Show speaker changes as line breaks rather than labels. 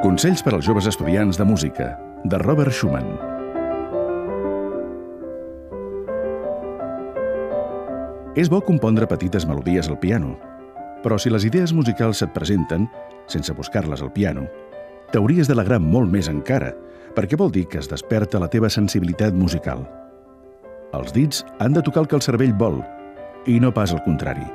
Consells per als joves estudiants de música, de Robert Schumann. És bo compondre petites melodies al piano, però si les idees musicals se't presenten, sense buscar-les al piano, t'hauries d'alegrar molt més encara, perquè vol dir que es desperta la teva sensibilitat musical. Els dits han de tocar el que el cervell vol, i no pas el contrari.